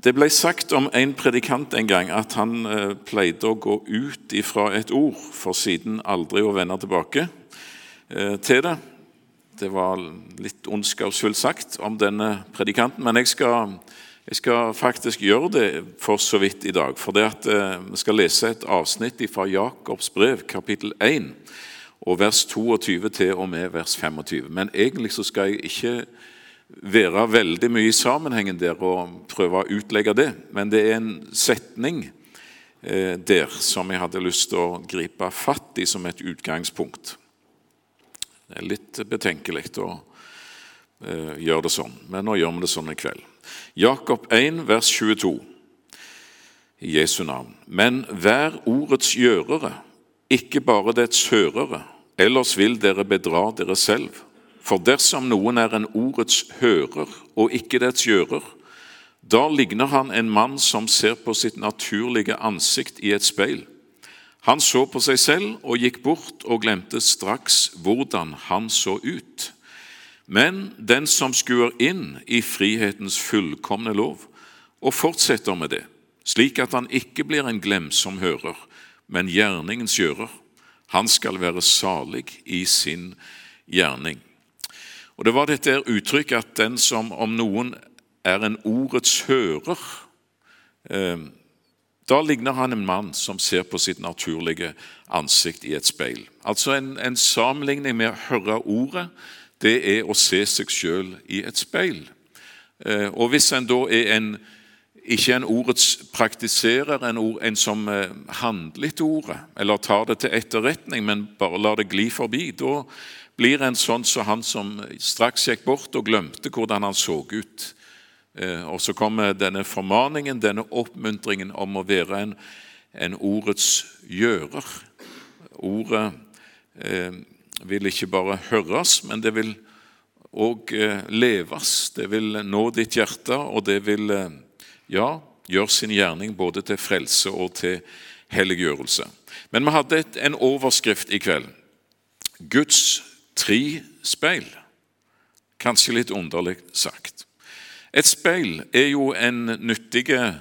Det ble sagt om en predikant en gang at han eh, pleide å gå ut ifra et ord, for siden aldri å vende tilbake eh, til det. Det var litt ondskapsfullt sagt om denne predikanten, men jeg skal, jeg skal, faktisk gjøre det for så vidt i dag. For det at eh, vi skal lese et avsnitt fra Jakobs brev, kapittel 1, og vers 22 til og med vers 25. Men egentlig så skal jeg ikke være veldig mye i sammenhengen der og prøve å utlegge det. Men det er en setning eh, der som jeg hadde lyst til å gripe fatt i som et utgangspunkt. Det er litt betenkelig å eh, gjøre det sånn, men nå gjør vi det sånn i kveld. Jakob 1, vers 22, i Jesu navn. Men vær ordets gjørere, ikke bare dets hørere, ellers vil dere bedra dere selv. For dersom noen er en ordets hører og ikke dets gjører, da ligner han en mann som ser på sitt naturlige ansikt i et speil. Han så på seg selv og gikk bort og glemte straks hvordan han så ut. Men den som skuer inn i frihetens fullkomne lov og fortsetter med det, slik at han ikke blir en glemsom hører, men gjerningens gjører, han skal være salig i sin gjerning. Og Det var dette uttrykket at den som om noen er en ordets hører eh, Da ligner han en mann som ser på sitt naturlige ansikt i et speil. Altså En, en sammenligning med å høre ordet, det er å se seg sjøl i et speil. Eh, og Hvis en da er en, ikke en ordets praktiserer, en, ord, en som eh, handler ordet, eller tar det til etterretning, men bare lar det gli forbi, da blir en sånn som han som straks gikk bort og glemte hvordan han så ut. Eh, og så kommer denne formaningen, denne oppmuntringen om å være en, en ordets gjører. Ordet eh, vil ikke bare høres, men det vil òg eh, leves. Det vil nå ditt hjerte, og det vil eh, ja, gjøre sin gjerning både til frelse og til helliggjørelse. Men vi hadde et, en overskrift i kveld. Guds tre speil. Kanskje litt underlig sagt. Et speil er jo en nyttig eh,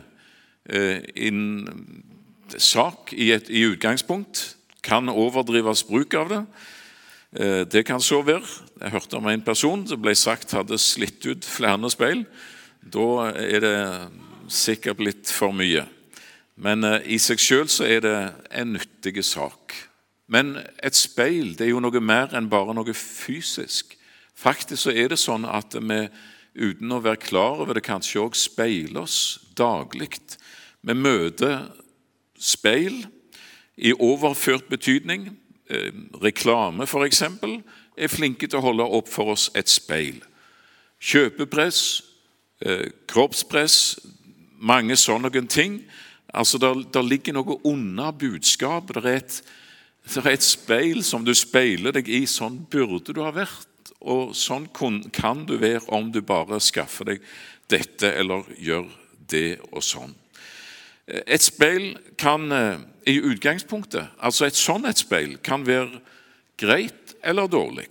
sak i, et, i utgangspunkt. Kan overdrives bruk av det. Eh, det kan så være. Jeg hørte om en person som ble sagt hadde slitt ut flere speil. Da er det sikkert blitt for mye. Men eh, i seg sjøl er det en nyttig sak. Men et speil det er jo noe mer enn bare noe fysisk. Faktisk så er det sånn at vi uten å være klar over det kanskje òg speiler oss daglig. Vi møter speil i overført betydning. Eh, reklame, f.eks., er flinke til å holde opp for oss et speil. Kjøpepress, eh, kroppspress, mange sånne ting. Altså, Der, der ligger noe under budskapet. Det er et det er et speil som du speiler deg i. Sånn burde du ha vært, og sånn kan du være om du bare skaffer deg dette eller gjør det og sånn. Et speil kan eh, i utgangspunktet, altså et sånn et speil, kan være greit eller dårlig.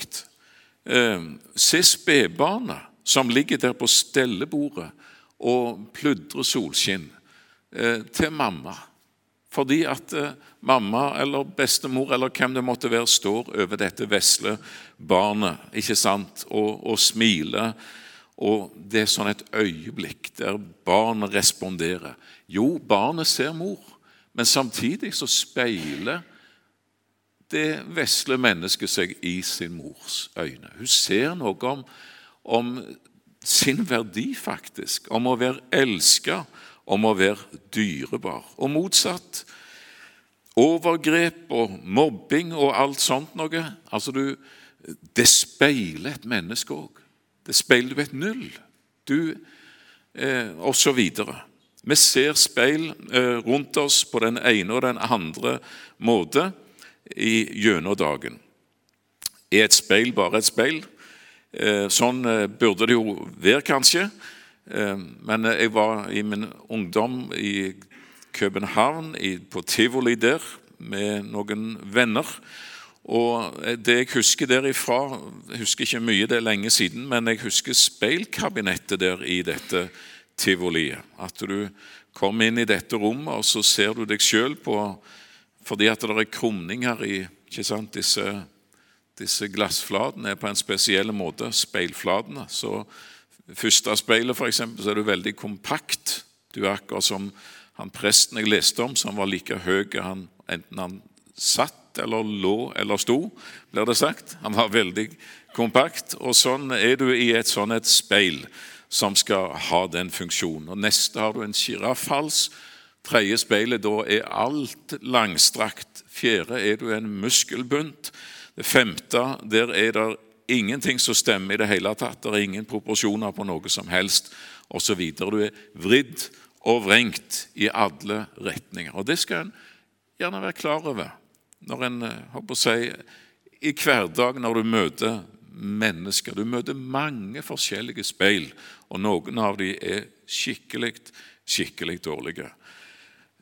Eh, se spedbarnet som ligger der på stellebordet og pludrer solskinn eh, til mamma fordi at eh, mamma eller bestemor eller hvem det måtte være, står over dette vesle barnet ikke sant, og, og smiler. Og det er sånn et øyeblikk der barnet responderer. Jo, barnet ser mor, men samtidig så speiler det vesle mennesket seg i sin mors øyne. Hun ser noe om, om sin verdi, faktisk, om å være elska om å være dyrebar. Og motsatt. Overgrep og mobbing og alt sånt noe. Altså du, Det speiler et menneske òg. Det speiler du et null. Du eh, Og så videre. Vi ser speil eh, rundt oss på den ene og den andre måte gjennom dagen. Er et speil bare et speil? Eh, sånn eh, burde det jo være, kanskje. Eh, men jeg var i min ungdom i København, på tivoli der, med noen venner. Og det jeg husker derifra Jeg husker ikke mye, det er lenge siden, men jeg husker speilkabinettet der i dette tivoliet. At du kom inn i dette rommet, og så ser du deg sjøl på Fordi at det er krumninger i ikke sant, disse, disse glassflatene er på en spesiell måte, speilflatene. Så første speilet, f.eks., så er du veldig kompakt. Du er akkurat som han presten jeg leste om, som var like høy han, enten han satt eller lå eller sto, blir det sagt. Han var veldig kompakt. Og sånn er du i et sånn et speil som skal ha den funksjonen. Og Neste har du en sjiraffhals. Tredje speilet, da er alt langstrakt. Fjerde er du en muskelbunt. Det femte, der er det ingenting som stemmer i det hele tatt. Det er ingen proporsjoner på noe som helst osv. Du er vridd og vrengt i alle retninger. Og Det skal en gjerne være klar over når en håper å si, i hverdagen når du møter mennesker. Du møter mange forskjellige speil, og noen av dem er skikkelig, skikkelig dårlige.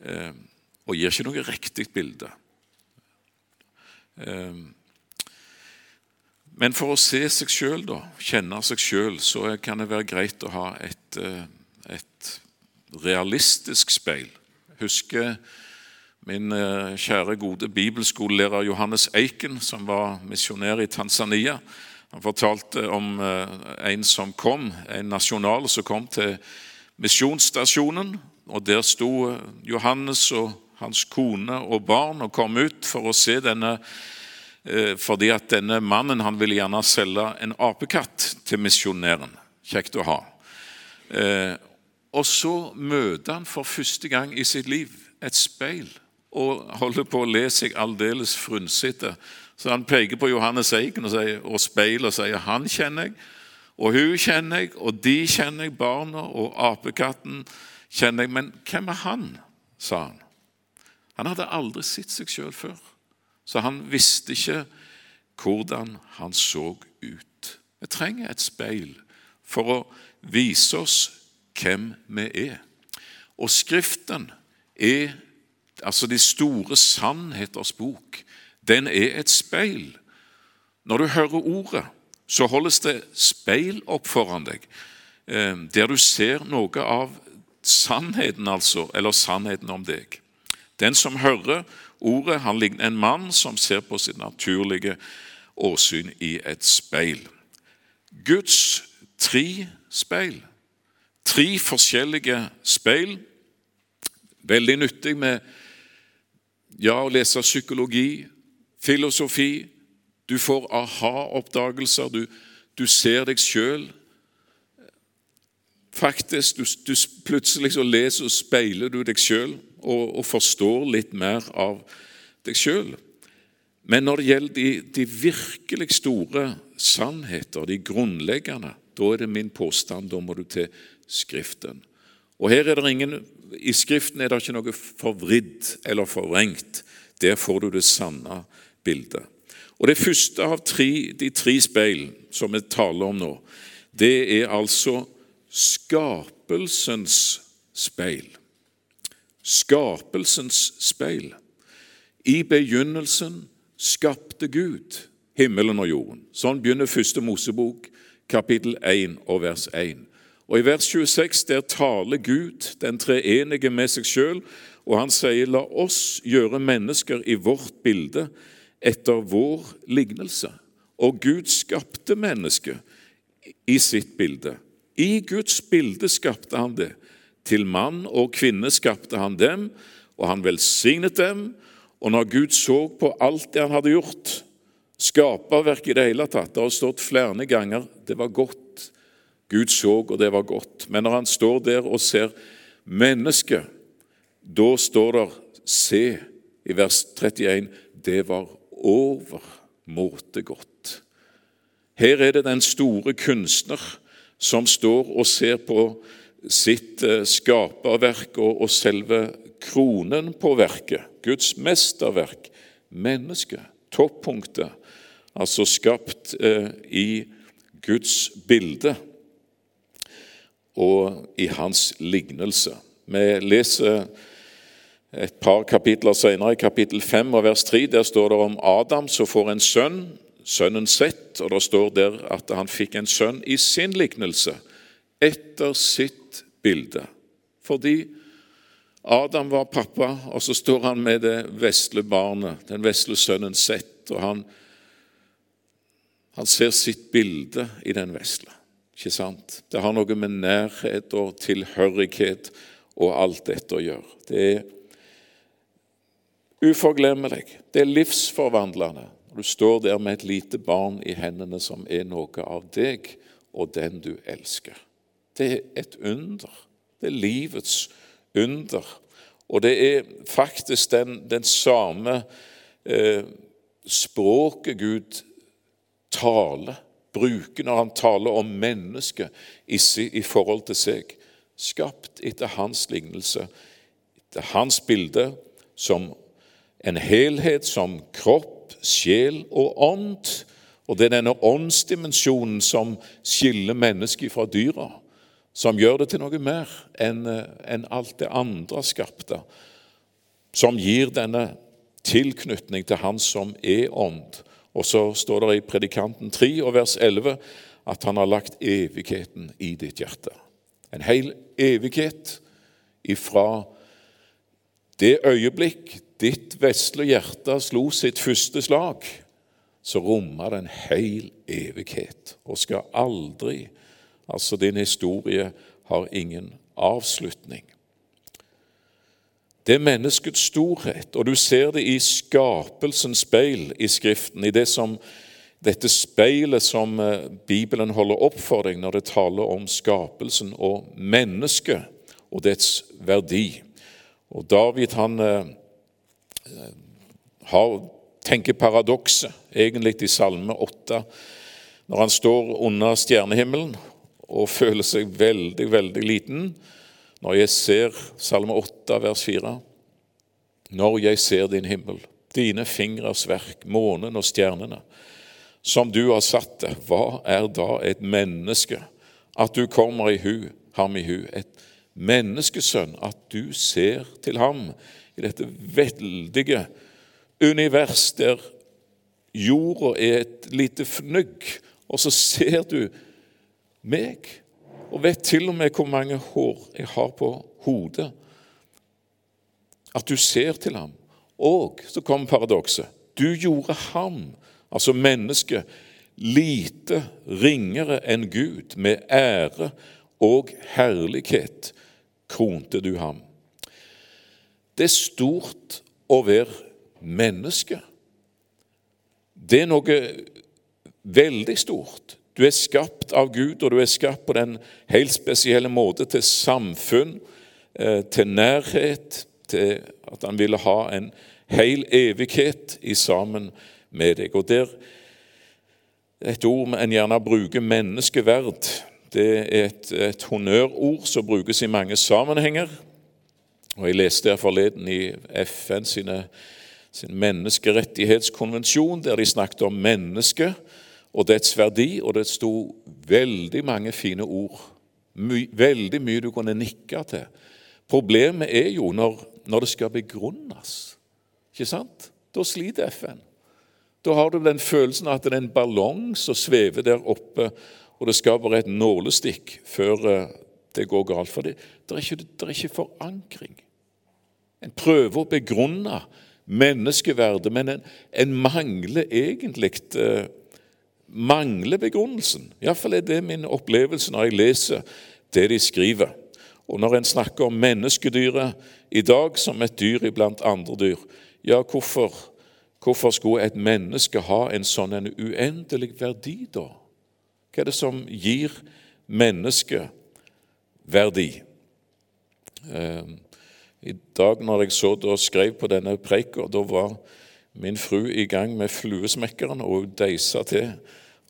Eh, og gir ikke noe riktig bilde. Eh, men for å se seg sjøl, kjenne seg sjøl, så kan det være greit å ha et, eh, et realistisk speil. Husker min kjære, gode bibelskolelærer Johannes Eiken, som var misjonær i Tanzania. Han fortalte om eh, en som kom, en nasjonal som kom til misjonsstasjonen. og Der sto eh, Johannes og hans kone og barn og kom ut for å se denne eh, fordi at denne mannen han ville gjerne selge en apekatt til misjonæren. Kjekt å ha. Og så møter han for første gang i sitt liv et speil og holder på å le seg aldeles frynsete så han peker på Johannes Eiken og, sier, og speiler og sier han kjenner jeg, og hun kjenner jeg, og de kjenner jeg, barna og apekatten kjenner jeg. Men hvem er han? sa han. Han hadde aldri sett seg sjøl før, så han visste ikke hvordan han så ut. Vi trenger et speil for å vise oss hvem vi er. Og Skriften er altså de store sannheters bok den er et speil. Når du hører ordet, så holdes det speil opp foran deg, eh, der du ser noe av sannheten, altså, eller sannheten om deg. Den som hører ordet, han ligner en mann som ser på sitt naturlige åsyn i et speil. Guds tre speil. Tre forskjellige speil. Veldig nyttig med ja, å lese psykologi, filosofi. Du får aha-oppdagelser. Du, du, ser deg sjøl. Faktisk, du, du, plutselig så leser og speiler du deg sjøl og, og, forstår litt mer av deg sjøl. Men når det gjelder de, de, virkelig store sannheter, de grunnleggende, da er det min påstand. Da må du til Skriften. Og her er det ingen, I Skriften er det ikke noe forvridd eller forvrengt. Der får du det sanne bildet. Og Det første av tre, de tre speil som vi taler om nå, det er altså skapelsens speil. Skapelsens speil. I begynnelsen skapte Gud himmelen og jorden. Sånn begynner første Mosebok, kapittel 1 og vers 1. Og I vers 26 der taler Gud, den treenige, med seg sjøl, og han sier, 'La oss gjøre mennesker i vårt bilde' etter vår lignelse. Og Gud skapte mennesket i sitt bilde. I Guds bilde skapte han det. Til mann og kvinne skapte han dem, og han velsignet dem. Og når Gud så på alt det han hadde gjort, skaperverket i det hele tatt Det har stått flere ganger det var godt. Gud så, og det var godt. Men når han står der og ser mennesket, da står det se i vers 31 det var overmåte godt. Her er det den store kunstner som står og ser på sitt eh, skaperverk og, selve kronen på verket, Guds mesterverk, mennesket, toppunktet, altså skapt eh, i Guds bilde og i hans lignelse. Vi leser et par kapitler senere, i kapittel 5 og vers 3, der står det om Adam som får en sønn, sønnen Sett, og det står der at han fikk en sønn i sin liknelse, etter sitt bilde. Fordi Adam var pappa, og så står han med det vesle barnet, den vesle sønnen Sett, og han, han ser sitt bilde i den vesle. Ikke sant? Det har noe med nærhet og tilhørighet og alt dette å gjøre. Det er uforglemmelig. Det er livsforvandlende. Du står der med et lite barn i hendene som er noe av deg og den du elsker. Det er et under. Det er livets under. Og det er faktisk den, den samme eh, språket Gud taler bruker når han taler om mennesket i, i forhold til seg. Skapt etter hans lignelse, etter hans bilde, som en helhet, som kropp, sjel og ånd. Og det er denne åndsdimensjonen som skiller mennesket fra dyra, som gjør det til noe mer enn en alt det andre skapte, som gir denne tilknytning til Han som er ånd, og så står det i Predikanten 3 og vers 11 at han har lagt evigheten i ditt hjerte. En hel evighet ifra det øyeblikk ditt vesle hjerte slo sitt første slag, så rommer det en hel evighet og skal aldri Altså, din historie har ingen avslutning. Det er menneskets storhet, og du ser det i skapelsens speil i Skriften, i det som, dette speilet som eh, Bibelen holder opp for deg når det taler om skapelsen og mennesket og dets verdi. Og David han eh, har, tenker paradokset egentlig i Salme 8, når han står under stjernehimmelen og føler seg veldig, veldig liten når jeg ser Salme 8, vers 4. Når jeg ser din himmel, dine fingres verk, månen og stjernene, som du har satt det, hva er da et menneske? At du kommer i hu, ham i hu. Et menneskesønn, at du ser til ham i dette veldige univers der jorda er et lite fnugg, og så ser du meg og vet til og med hvor mange hår jeg har på hodet. At du ser til ham. Og så kommer paradokset. Du gjorde ham, altså mennesket, lite ringere enn Gud. Med ære og herlighet kronte du ham. Det er stort å være menneske. Det er noe veldig stort. Du er skapt av Gud, og du er skapt på den helt spesielle måte til samfunn, eh, til nærhet, til at han ville ha en hel evighet i sammen med deg. Og der Et ord en gjerne bruker, menneskeverd, det er et, et honnørord som brukes i mange sammenhenger. Og Jeg leste her forleden i FN sine, sin menneskerettighetskonvensjon, der de snakket om mennesket og dets verdi, og det sto veldig mange fine ord. My, veldig mye du kunne nikke til. Problemet er jo når, når det skal begrunnes. Ikke sant? Da sliter FN. Da har du den følelsen at det er en ballong som svever der oppe, og det skal bare et nålestikk før eh, det går galt. For det, det, er, ikke, det er ikke forankring. En prøver å begrunne menneskeverdet, men en, en mangler egentlig eh, mangler begrunnelsen. Iallfall er det min opplevelse når jeg leser det de skriver. Og når en snakker om menneskedyret i dag som et dyr iblant andre dyr, ja, hvorfor, hvorfor skulle et menneske ha en sånn en uendelig verdi, da? Hva er det som gir mennesket verdi? Eh, I dag når jeg så og skrev på denne preika, da var min fru i gang med fluesmekkeren, og deisa til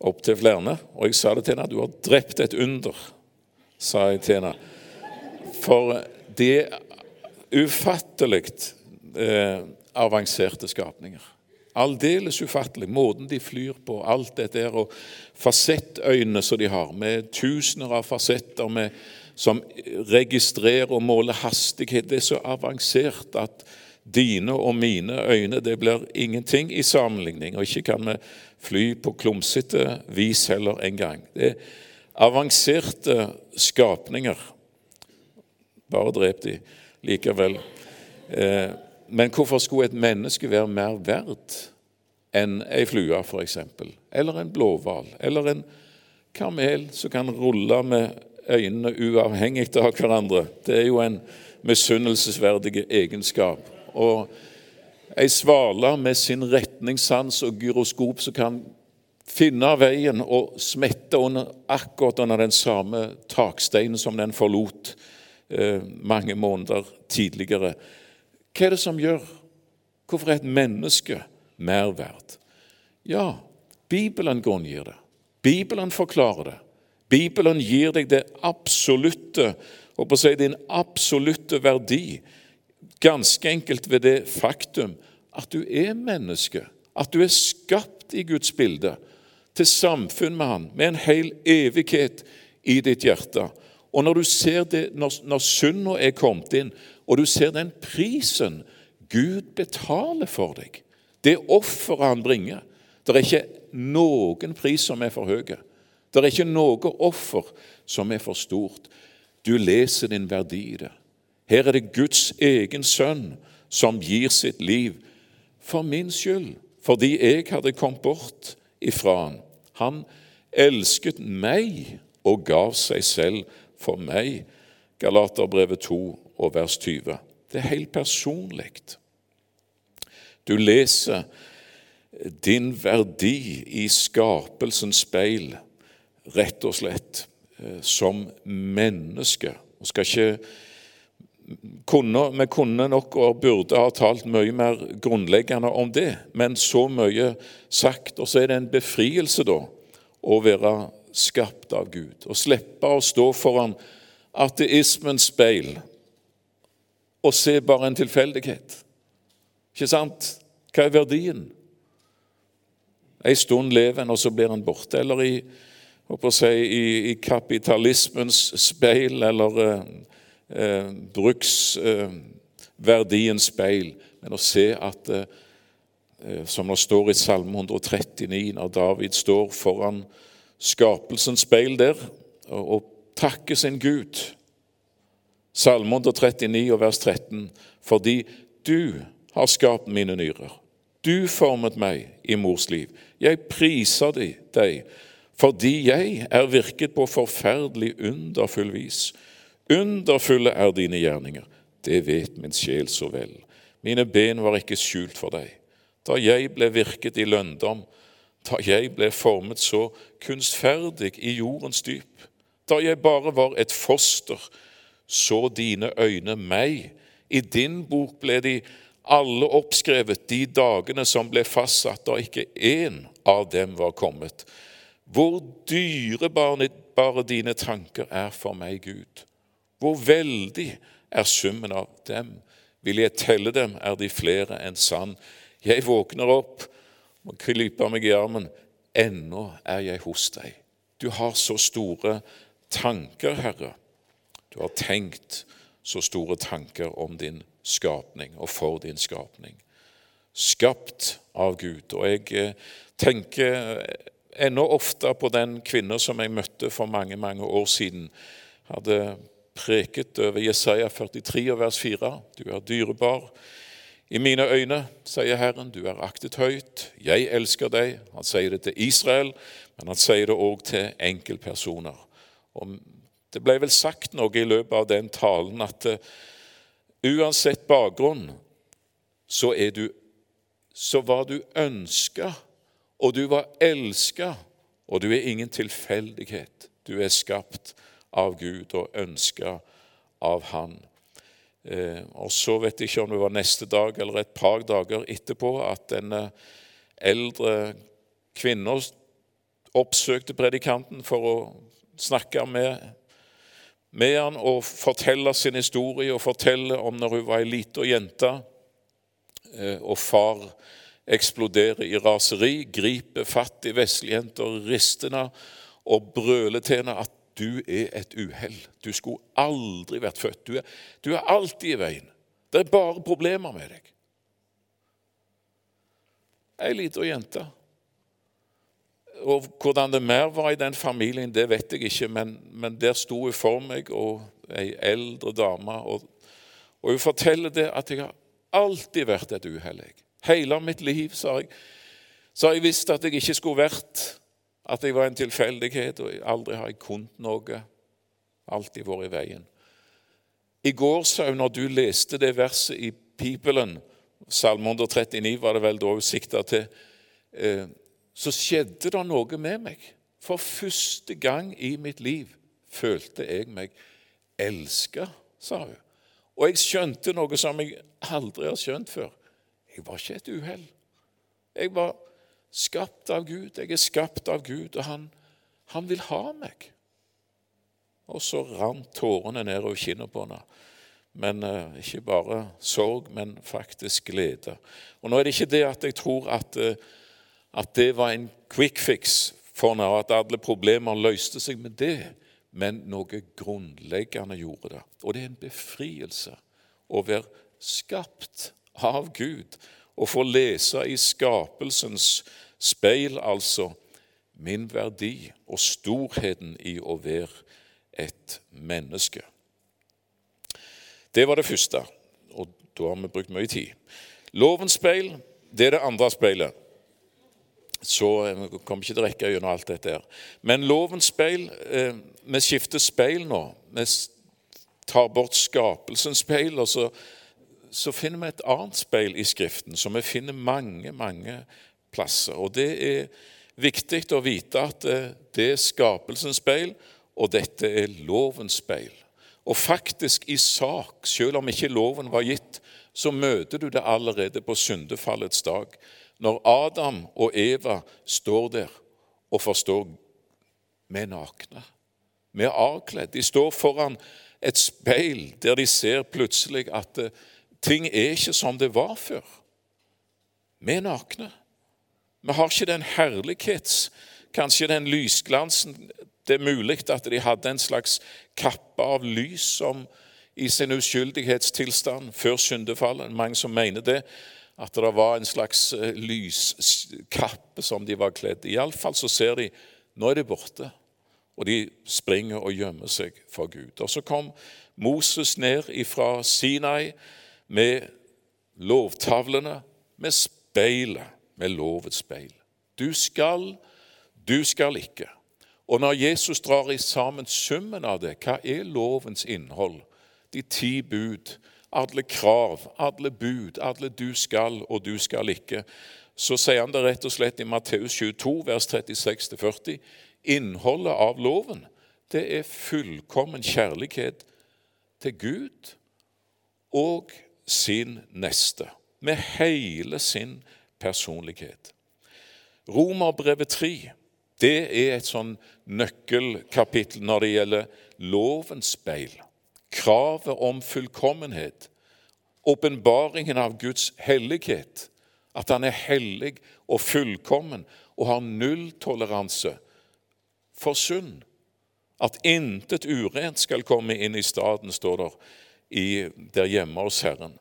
opp til flere. Og jeg sa det til henne. 'Du har drept et under', sa jeg til henne. For det er ufattelig eh, avanserte skapninger. Aldeles ufattelig. Måten de flyr på, alt dette her, og fasettøyne som de har, med tusener av fasetter med, som registrerer og måler hastighet. Det er så avansert at dine og mine øyne det blir ingenting i sammenligning. Og ikke kan vi fly på klumsete vis heller engang. Det er avanserte skapninger. bare drep de likevel. Eh, men hvorfor skulle et menneske være mer verdt enn ei flue, f.eks.? Eller en blåhval? Eller en kamel som kan rulle med øynene uavhengig av hverandre? Det er jo en misunnelsesverdig egenskap. Og ei svale med sin retningssans og gyroskop som kan finne veien og smette under, akkurat under den samme taksteinen som den forlot eh, mange måneder tidligere. Hva er det som gjør Hvorfor er et menneske mer verdt? Ja, Bibelen grunngir det. Bibelen forklarer det. Bibelen gir deg det absolutte og på å si din absolutte verdi, ganske enkelt ved det faktum at du er menneske, at du er skapt i Guds bilde, til samfunn med Han, med en hel evighet i ditt hjerte. Og når du ser det, når, når synda er kommet inn, og du ser den prisen Gud betaler for deg, det offeret han bringer Det er ikke noen pris som er for høy. Det er ikke noe offer som er for stort. Du leser din verdi i det. Her er det Guds egen sønn som gir sitt liv for min skyld, fordi jeg hadde kommet bort ifra han. Han elsket meg og gav seg selv for meg. Galaterbrevet 2 og vers 20. Det er helt personlig. Du leser din verdi i skapelsens speil, rett og slett, eh, som menneske. Vi skal ikke kunne, vi kunne nok og burde ha talt mye mer grunnleggende om det, men så mye sagt. Og så er det en befrielse, da, å være skapt av Gud. Å slippe å stå foran ateismens speil og se bare en tilfeldighet. Ikke sant? Hva er verdien? En stund lever en, og så blir en borte. Eller i, si, i, i kapitalismens speil, eller eh, bruksverdiens speil. Men å se at, eh, eh, som det står i Salme 139, når David står foran skapelsens speil der og takker sin Gud Salme 139 og vers 13. Fordi du har skapt mine nyrer. Du formet meg i mors liv. Jeg priser deg fordi jeg er virket på forferdelig underfull vis. Underfulle er dine gjerninger. Det vet min sjel så vel. Mine ben var ikke skjult for deg. Da jeg ble virket i lønndom, da jeg ble formet så kunstferdig i jordens dyp, da jeg bare var et foster, så dine øyne meg. I din bok ble de alle oppskrevet, de dagene som ble fastsatt, da ikke én av dem var kommet. Hvor dyrebare dine tanker er for meg, Gud. Hvor veldig er summen av dem. Vil jeg telle dem, er de flere enn sand. Jeg våkner opp og klyper meg i armen. Ennå er jeg hos deg. Du har så store tanker, Herre. Du har tenkt så store tanker om din skapning og for din skapning. Skapt av Gud. Og jeg eh, tenker ennå ofte på den kvinna som jeg møtte for mange, mange år siden. Hadde preket over Jesaja 43 og vers 4. Du er dyrebar i mine øyne, sier Herren. Du er aktet høyt. Jeg elsker deg. Han sier det til Israel, men han sier det òg til enkeltpersoner. Det ble vel sagt noe i løpet av den talen at uh, uansett bakgrunn så, du, så var du ønska, og du var elska, og du er ingen tilfeldighet. Du er skapt av Gud og ønska av Han. Eh, og Så vet jeg ikke om det var neste dag eller et par dager etterpå at denne eldre kvinna oppsøkte predikanten for å snakke med med han og fortelle sin historie og fortelle om når hun var ei lita jente, eh, og far eksploderer i raseri, griper fatt i veslejenta, rister henne og brøler til henne at du er et uhell. Du skulle aldri vært født. Du er, du er alltid i veien. Det er bare problemer med deg. Ei lita jente og hvordan det mer var i den familien, det vet jeg ikke, men, men der sto hun for meg og ei eldre dame. Og, og, hun forteller det at jeg har alltid vært et uhell. Hele mitt liv så har, jeg, har jeg visst at jeg ikke skulle vært at jeg var en tilfeldighet, og aldri har jeg kunnet noe. Alltid vært i veien. I går, sa hun, når du leste det verset i Bibelen, Salme 139 var det vel da hun sikta til, eh, så skjedde det noe med meg. For første gang i mitt liv følte jeg meg elska, sa hun. Og jeg skjønte noe som jeg aldri har skjønt før. Jeg var ikke et uhell. Jeg var skapt av Gud. Jeg er skapt av Gud, og han, han vil ha meg. Og så rant tårene nedover kinnet på henne. Men eh, ikke bare sorg, men faktisk glede. Og Nå er det ikke det at jeg tror at, uh, at det var en quick fix for henne, og at alle problemer løste seg med det, men noe grunnleggende gjorde det. Og det er en befrielse å være skapt av Gud og få lese i skapelsens speil, altså, min verdi og storheten i å være et menneske. Det var det første, og da har vi brukt mye tid. Lovens speil, det er det andre speilet. Så eh, vi kommer ikke til å rekke gjennom alt dette. her. Men lovens speil eh, Vi skifter speil nå. Vi tar bort skapelsens speil, og så, så finner vi et annet speil i Skriften, som vi finner mange, mange plasser. Og Det er viktig å vite at eh, det er skapelsens speil, og dette er lovens speil. Og faktisk i sak, selv om ikke loven var gitt, så møter du det allerede på syndefallets dag. Når Adam og Eva står der og forstår vi er nakne. Vi er avkledd. De står foran et speil der de ser plutselig at eh, ting er ikke som det var før. Vi er nakne. Vi har ikke den herlighets, kanskje den lysglansen det er mulig at de hadde en slags kappe av lys som i sin uskyldighetstilstand før syndefallet. Mange som mener det, at det var en slags eh, lyskappe som de var kledd i. Iallfall så ser de nå er de borte, og de springer og gjemmer seg for Gud. Og Så kom Moses ned fra Sinai med lovtavlene, med speilet, med lovets speil. Du skal, du skal ikke. Og når Jesus drar i sammen summen av det, hva er lovens innhold? De ti bud, alle krav, alle bud, alle du skal og du skal ikke. Så sier han det rett og slett i Matteus 22, vers 36-40. Innholdet av loven, det er fullkommen kjærlighet til Gud og sin neste, med hele sin personlighet. Romerbrevet 3 det er et sånn nøkkelkapittel når det gjelder lovens speil. Kravet om fullkommenhet. Åpenbaringen av Guds hellighet. At han er hellig og fullkommen og har nulltoleranse for synd. At intet urent skal komme inn i staden, står der der hjemme hos Herren.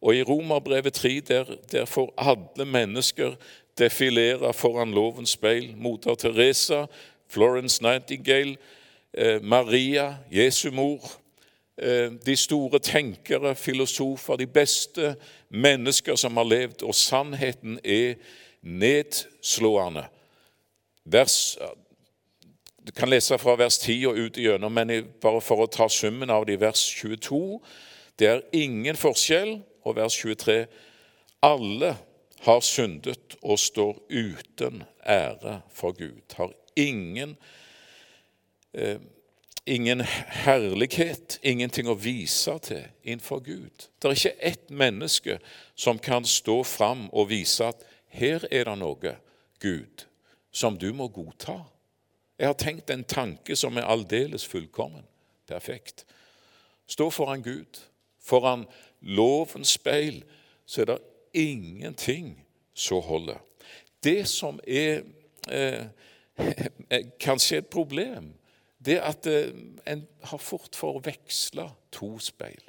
Og i Romerbrevet 3 der, der får alle mennesker defilere foran lovens speil. Moder Teresa, Florence Nightingale, eh, Maria, Jesu mor. Eh, de store tenkere, filosofer, de beste mennesker som har levd. Og sannheten er nedslående. Vers, du kan lese fra vers 10 og ut igjennom, men bare for å ta summen av det i vers 22 Det er ingen forskjell. Og vers 23 Alle har syndet og står uten ære for Gud. Har ingen, eh, ingen herlighet, ingenting å vise til innenfor Gud. Det er ikke ett menneske som kan stå fram og vise at her er det noe, Gud, som du må godta. Jeg har tenkt en tanke som er aldeles fullkommen, perfekt. Stå foran Gud, foran lovens speil, så er det ingenting som holder. Det som er eh, kanskje et problem, det er at eh, en har fort for å veksle to speil.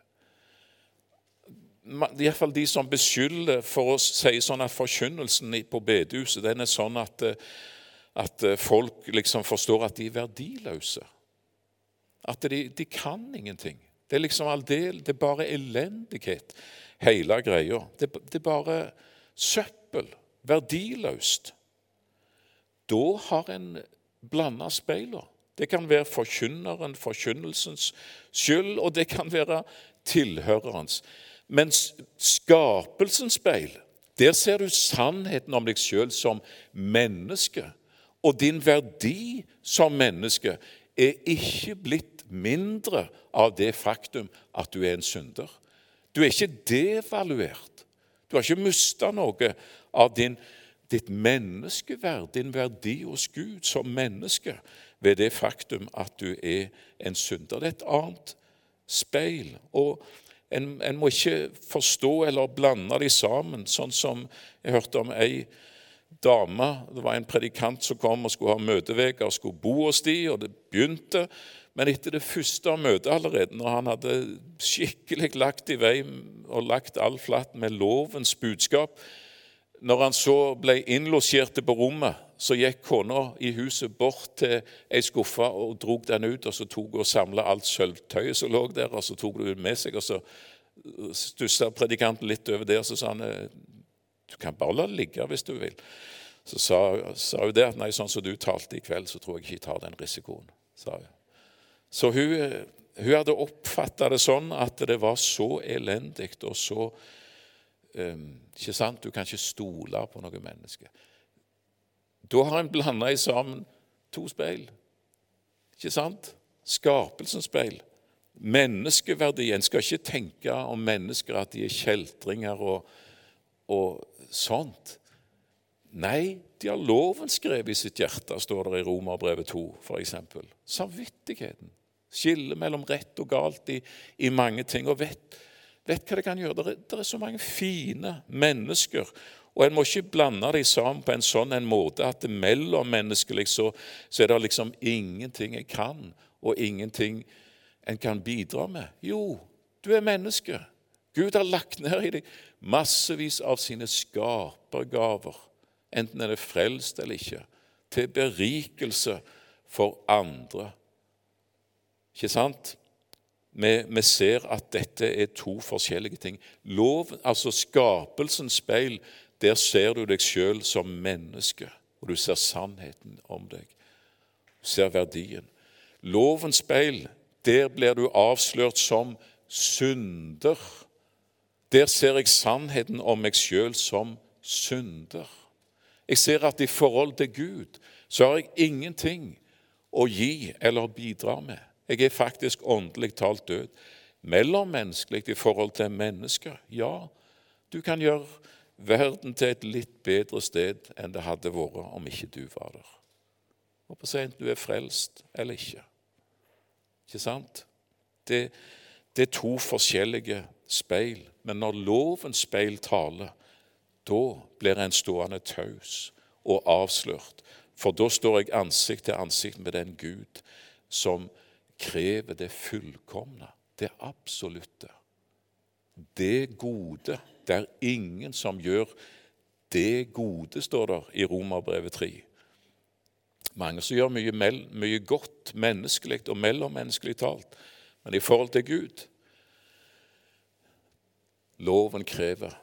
Iallfall de som beskylder for å si sånn at forkynnelsen på bedehuset den er sånn at, eh, at eh, folk liksom forstår at de er verdiløse. At de, de kan ingenting. Det er liksom alldel, det er bare elendighet, hele greia. Det, det er bare søppel. Verdiløst. Da har en blanda speilene. Det kan være forkynneren, forkynnelsens skyld, og det kan være tilhørerens. Men skapelsens speil, der ser du sannheten om deg sjøl som menneske. Og din verdi som menneske er ikke blitt mindre av det faktum at du er en synder. Du er ikke devaluert. Du har ikke mista noe av din, ditt menneskeverd, din verdi hos Gud som menneske, ved det faktum at du er en synder. Det er et annet speil. Og en, en, må ikke forstå eller blande de sammen, sånn som jeg hørte om ei dame Det var en predikant som kom og skulle ha møteuke og skulle bo hos de, og det begynte. Men etter det første møtet allerede, når han hadde skikkelig lagt i vei og lagt all flatt med lovens budskap Når han så ble innlosjert på rommet, så gikk kona i huset bort til ei skuffe og drog den ut. og Så tok og samla alt sølvtøyet som lå der, og så tok hun det med seg. og Så stussa predikanten litt over det, og så sa han du kan bare la det ligge hvis du vil. Så sa, sa hun det at nei, sånn som du talte i kveld, så tror jeg ikke jeg tar den risikoen. sa hun. Så hun, hun hadde oppfatta det sånn at det var så elendig og så um, Ikke sant? Du kan ikke stole på noe menneske. Da har en blanda sammen to speil. Ikke sant? Skapelsens speil. Menneskeverdi. En skal ikke tenke om mennesker at de er kjeltringer og, og sånt. Nei, de har loven skrevet i sitt hjerte, står det i Romerbrevet 2 f.eks. Samvittigheten. Skille mellom rett og galt i, i mange ting. Og vet, vet, hva det kan gjøre. Det er, det er så mange fine mennesker og En må ikke blande dem sammen på en sånn en måte at det mellommenneskelig så, så er det liksom ingenting jeg kan, og ingenting en kan bidra med. Jo, du er menneske. Gud har lagt ned i deg massevis av sine skapergaver, enten er det frelst eller ikke, til berikelse for andre. Ikke sant? Vi, vi, ser at dette er to forskjellige ting. Lov, altså Skapelsens speil der ser du deg sjøl som menneske, og du ser sannheten om deg. Du ser verdien. Lovens speil, der blir du avslørt som synder. Der ser jeg sannheten om meg sjøl som synder. Jeg ser at i forhold til Gud så har jeg ingenting å gi eller bidra med. Jeg er faktisk åndelig talt død. Mellommenneskelig i forhold til mennesker. Ja, du kan gjøre verden til et litt bedre sted enn det hadde vært om ikke du var der. Og på sent du er frelst eller ikke. Ikke sant? Det, det er to forskjellige speil. Men når lovens speil taler, da blir en stående taus og avslørt. For da står jeg ansikt til ansikt med den Gud som krever det fullkomne, det absolutte, det gode det er ingen som gjør det gode, står det i Romerbrevet 3. Mange som gjør mye, mye godt menneskelig og mellommenneskelig talt, men i forhold til Gud Loven krever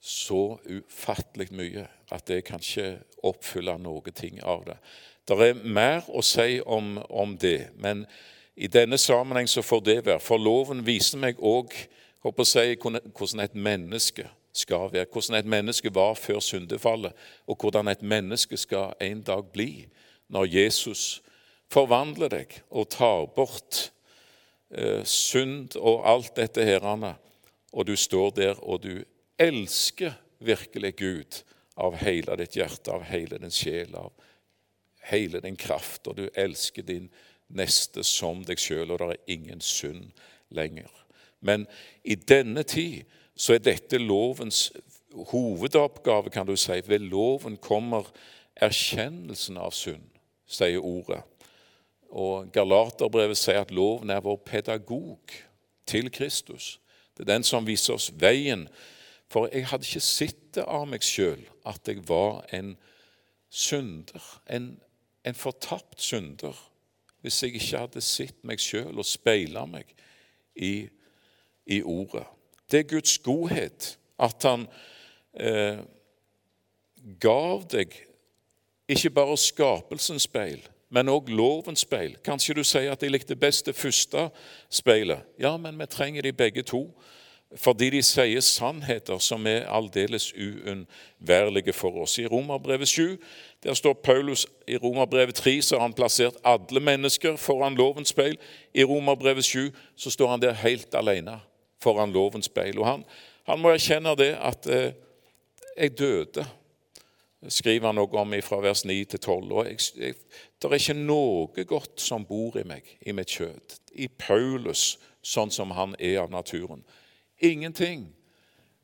så ufattelig mye at det kan ikke oppfylle noe ting av det. Det er mer å si om, om det, men i denne sammenheng så får det være. For loven viser meg òg si hvordan et menneske skal være, hvordan et menneske var før syndefallet, og hvordan et menneske skal en dag bli når Jesus forvandler deg og tar bort eh, synd og alt dette herrene, og du står der og du elsker virkelig Gud av hele ditt hjerte, av hele din sjel, av hele din kraft, og du elsker din neste som deg sjøl, og det er ingen synd lenger. Men i denne tid så er dette lovens hovedoppgave, kan du si. Ved loven kommer erkjennelsen av synd, sier ordet. Og Galaterbrevet sier at loven er vår pedagog til Kristus. Det er den som viser oss veien. For jeg hadde ikke sett det av meg sjøl at jeg var en synder, en, en fortapt synder. hvis jeg ikke hadde sett meg sjøl og speila meg i, i, Ordet. Det er Guds godhet at Han eh, gav deg ikke bare skapelsens speil, men òg lovens speil. Kanskje du sier at jeg likte best det første speilet. Ja, men vi trenger de begge to fordi de sier sannheter som er aldeles uunnværlige for oss. I Romerbrevet 7 der står Paulus i Romerbrevet 3 så har han plassert alle mennesker foran lovens speil. I Romerbrevet 7 så står han der helt alene foran lovens speil. Og han, han må erkjenne det at eh, jeg døde, skriver han noe om fra vers 9 til 12. Og jeg, jeg, det er ikke noe godt som bor i meg, i mitt kjøtt. I Paulus, sånn som han er av naturen. Ingenting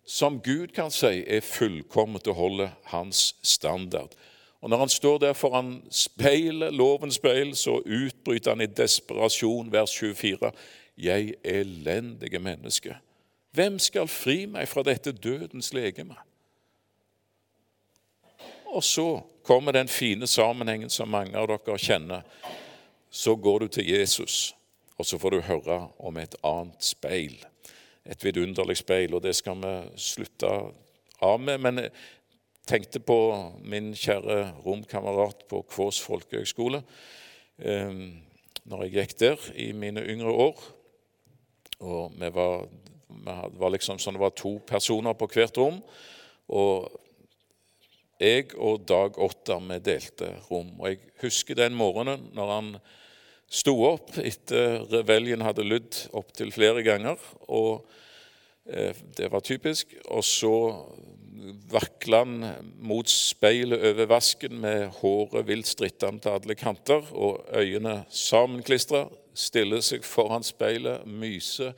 som Gud kan si er fullkomment og holder hans standard. Og Når han står der foran speilet, lovens speil, så utbryter han i desperasjon, vers 24, 'Jeg elendige menneske, hvem skal fri meg fra dette dødens legeme?' Og så kommer den fine sammenhengen som mange av dere kjenner. Så går du til Jesus, og så får du høre om et annet speil et vidunderlig speil, og det skal vi slutte av med. Men jeg tenkte på min kjære romkamerat på Kvås folkehøgskole eh, når jeg gikk der i mine yngre år. Og vi var, vi var liksom sånn det var to personer på hvert rom. Og jeg og Dag Ottar vi delte rom. Og jeg husker den morgenen når han sto opp etter reveljen hadde lydd opptil flere ganger. og eh, Det var typisk. Og så vakla han mot speilet over vasken med håret vilt strittende til alle kanter og øynene sammenklistra. Stiller seg foran speilet, myser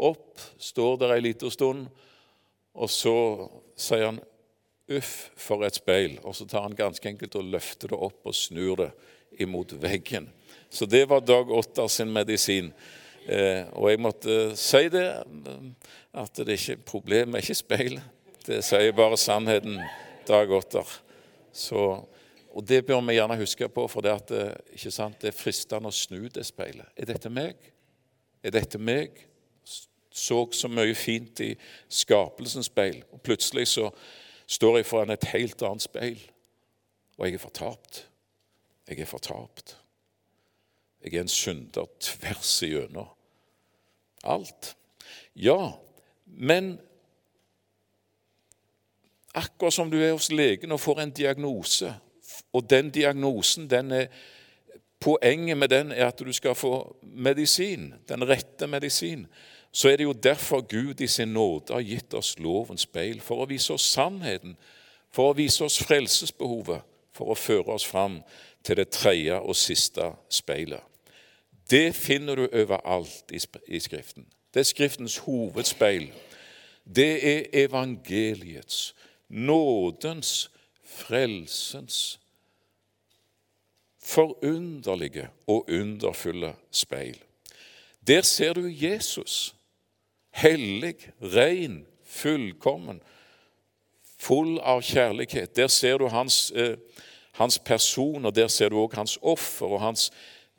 opp, står der ei lita stund, og så sier han 'uff, for et speil', og så tar han ganske enkelt og løfter det opp og snur det imot veggen. Så det var Dag Otter sin medisin. Eh, og jeg måtte si det, at det er ikke problemet er ikke speil. Det sier bare sannheten, Dag Otter. Så, og det bør vi gjerne huske på, for det, at, eh, sant, det er fristende å snu det speilet. Er dette meg? Er dette meg? Så så mye fint i skapelsens speil, og plutselig så står jeg foran et helt annet speil, og jeg er fortapt. Jeg er fortapt. Jeg er en synder tvers igjennom alt. Ja, men akkurat som du er hos legen og får en diagnose, og den diagnosen den er Poenget med den er at du skal få medisin, den rette medisin. Så er det jo derfor Gud i sin nåde har gitt oss lovens speil, for å vise oss sannheten, for å vise oss frelsesbehovet, for å føre oss fram til det tredje og siste speilet. Det finner du overalt i Skriften. Det er Skriftens hovedspeil. Det er evangeliets, nådens, frelsens forunderlige og underfulle speil. Der ser du Jesus, hellig, ren, fullkommen, full av kjærlighet. Der ser du hans, eh, hans person, og der ser du òg hans offer og hans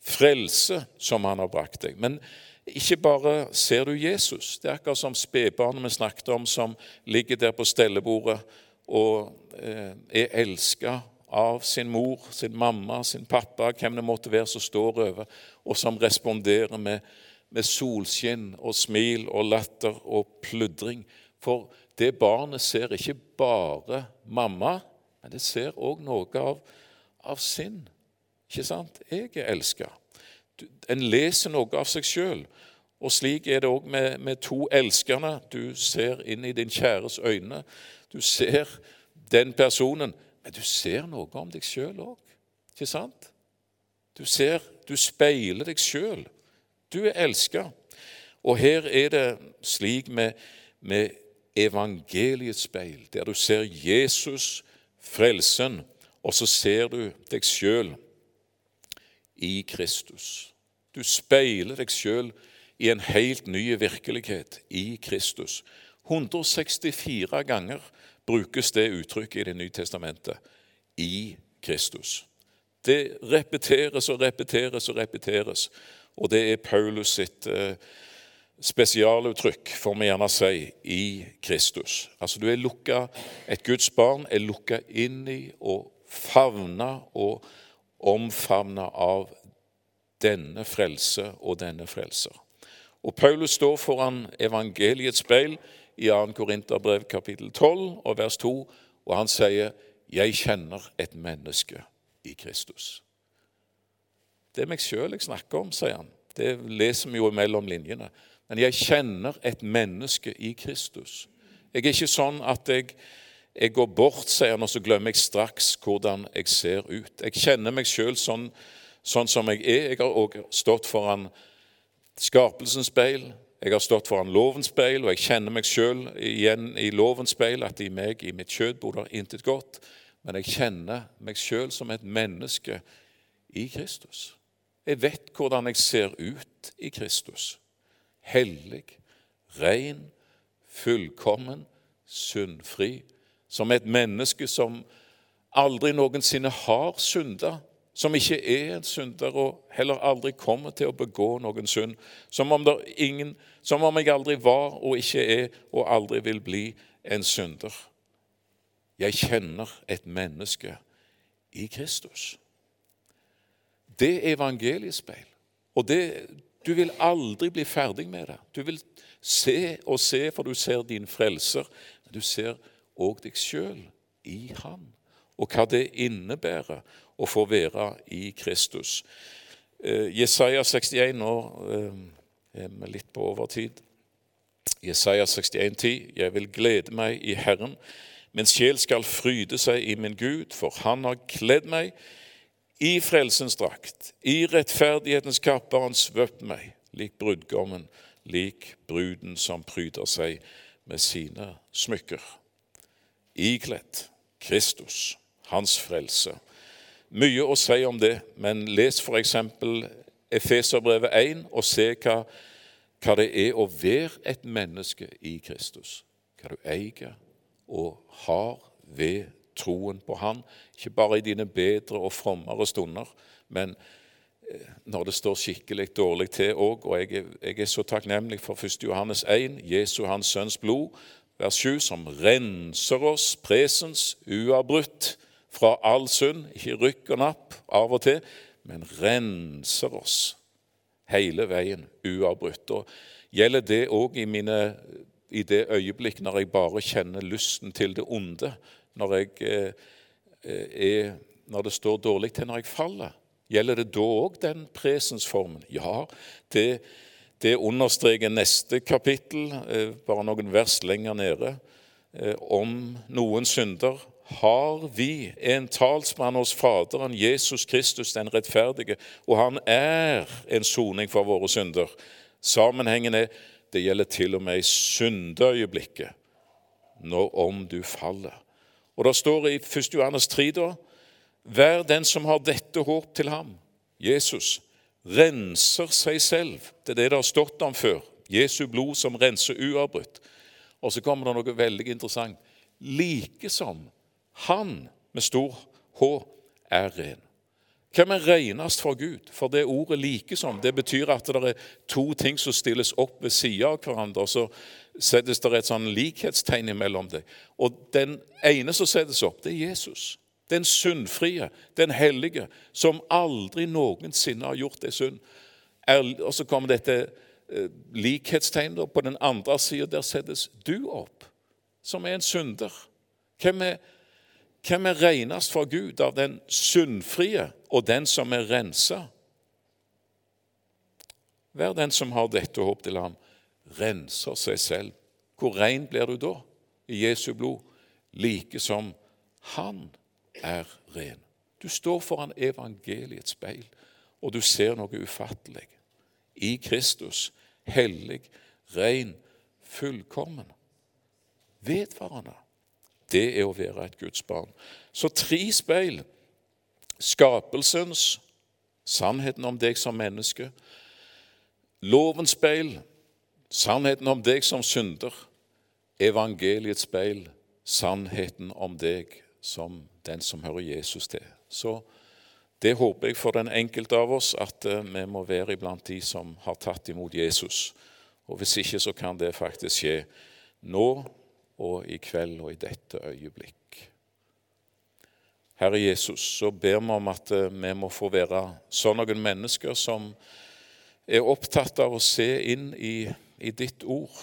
frelse som han har brakt deg. Men ikke bare ser du Jesus. Det er akkurat som spedbarnet vi snakket om, som ligger der på stellebordet og eh, er elska av sin mor, sin mamma, sin pappa, hvem det måtte være som står over, og som responderer med, med solskinn og smil og latter og pludring. For det barnet ser ikke bare mamma, men det ser òg noe av, av sin ikke sant? Jeg er elska. En leser noe av seg sjøl. Og slik er det òg med, med, to elskerne. Du ser inn i din kjæres øyne. Du ser den personen, men du ser noe om deg sjøl òg. Ikke sant? Du ser, du speiler deg sjøl. Du er elska. Og her er det slik med, med evangeliets speil, der du ser Jesus, frelsen, og så ser du deg sjøl i Kristus. Du speiler deg sjøl i en helt ny virkelighet i Kristus. 164 ganger brukes det uttrykket i Det nye testamentet i Kristus. Det repeteres og repeteres og repeteres. Og det er Paulus sitt eh, spesialuttrykk, får vi gjerne si, i Kristus. Altså du er lukka, Et Guds barn er lukka inn i og favna og omfavna av denne frelse og denne frelser. Og Paulus står foran evangeliets speil i 2. Korinterbrev kapittel 12 og vers 2, og han sier, 'Jeg kjenner et menneske i Kristus'. Det er meg sjøl jeg snakker om, sier han. Det leser vi jo mellom linjene. Men jeg kjenner et menneske i Kristus. Jeg er ikke sånn at jeg, jeg går bort, sier han, og så glemmer jeg straks hvordan jeg ser ut. Jeg kjenner meg sjøl sånn, sånn, som jeg er. Jeg har også stått foran skapelsens speil. Jeg har stått foran lovens speil, og jeg kjenner meg sjøl igjen i lovens speil, at i meg, i mitt kjød, bor det intet godt. Men jeg kjenner meg sjøl som et menneske i Kristus. Jeg vet hvordan jeg ser ut i Kristus. Hellig, ren, fullkommen, syndfri. Som et menneske som aldri noensinne har synda som ikke er en synder og heller aldri kommer til å begå noen synd. Som om, ingen, som om, jeg aldri var og ikke er og aldri vil bli en synder. Jeg kjenner et menneske i Kristus. Det er evangeliespeil. Og det, du vil aldri bli ferdig med det. Du vil se og se, for du ser din frelser. Men du ser òg deg sjøl i Han, og hva det innebærer å få være i Kristus. Eh, Jesaja 61 Nå eh, er litt på overtid. Jesaja 61, 10, Jeg vil glede meg i Herren. Min sjel skal fryde seg i min Gud, for Han har kledd meg i frelsens drakt. I rettferdighetens kappe har Han svøpt meg, lik brudgommen, lik bruden som pryder seg med sine smykker. Ikledd Kristus, Hans frelse mye å si om det, men les f.eks. Efeserbrevet 1 og se hva, hva, det er å være et menneske i Kristus. Hva du eier og har ved troen på Han. Ikke bare i dine bedre og frommere stunder, men eh, når det står skikkelig dårlig til òg. Og jeg er, jeg er, så takknemlig for 1. Johannes 1, Jesu Hans Sønns blod, vers 7, som renser oss presens uavbrutt fra all synd, ikke rykk og napp av og til, men renser oss hele veien uavbrutt. Og Gjelder det òg i, i, det øyeblikk når jeg bare kjenner lysten til det onde, når, jeg, eh, er, når det står dårlig til når jeg faller? Gjelder det da òg den presensformen? Ja, det, det understreker neste kapittel, eh, bare noen vers lenger nede, eh, om noen synder har vi en talsmann hos Faderen, Jesus Kristus den rettferdige, og han er en soning for våre synder. Sammenhengen er det gjelder til og med i syndeøyeblikket, når om du faller. Og Det står i 1. Johannes 3 da Vær den som har dette håp til ham, Jesus, renser seg selv. Det er det det har stått om før. Jesu blod som renser uavbrutt. Og så kommer det noe veldig interessant. Like som han med stor H er ren. Hvem er renest for Gud? For det ordet likesom det betyr at det er to ting som stilles opp ved siden av hverandre. og Så settes det et sånn likhetstegn imellom dem. Og den ene som settes opp, det er Jesus. Den syndfrie, den hellige, som aldri noensinne har gjort det synd. og så kommer dette eh, likhetstegnet. På den andre sida der settes du opp, som er en synder. Hvem er hvem er renest for Gud av den syndfrie og den som er rensa? Vær den som har dette håp til ham, renser seg selv. Hvor ren blir du da? I Jesu blod. Like som han er ren. Du står foran evangeliets speil, og du ser noe ufattelig. I Kristus, hellig, ren, fullkommen. Vedvarende det er å være et Guds barn. Så tre speil. Skapelsens, sannheten om deg som menneske. Lovens speil, sannheten om deg som synder. Evangeliets speil, sannheten om deg som den som hører Jesus til. Så Det håper jeg for den enkelte av oss, at eh, vi må være iblant de som har tatt imot Jesus. Og Hvis ikke så kan det faktisk skje nå og i kveld og i dette øyeblikk. Herre Jesus, så ber vi om at eh, vi må få være sånn noen mennesker som er opptatt av å se inn i, i ditt ord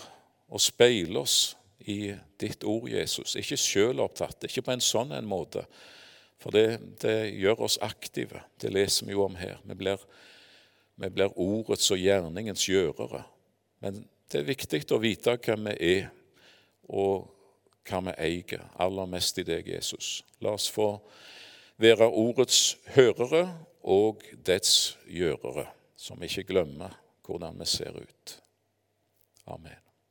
og speile oss i ditt ord, Jesus. Ikke sjøl opptatt, ikke på en sånn en måte. For det, det, gjør oss aktive. Det leser vi jo om her. Vi blir, vi blir ordets og gjerningens gjørere. Men det er viktig å vite hvem vi er, og hva vi eier, aller mest i deg, Jesus. La oss få være ordets hørere og dets gjørere, som ikke glemmer hvordan vi ser ut. Amen.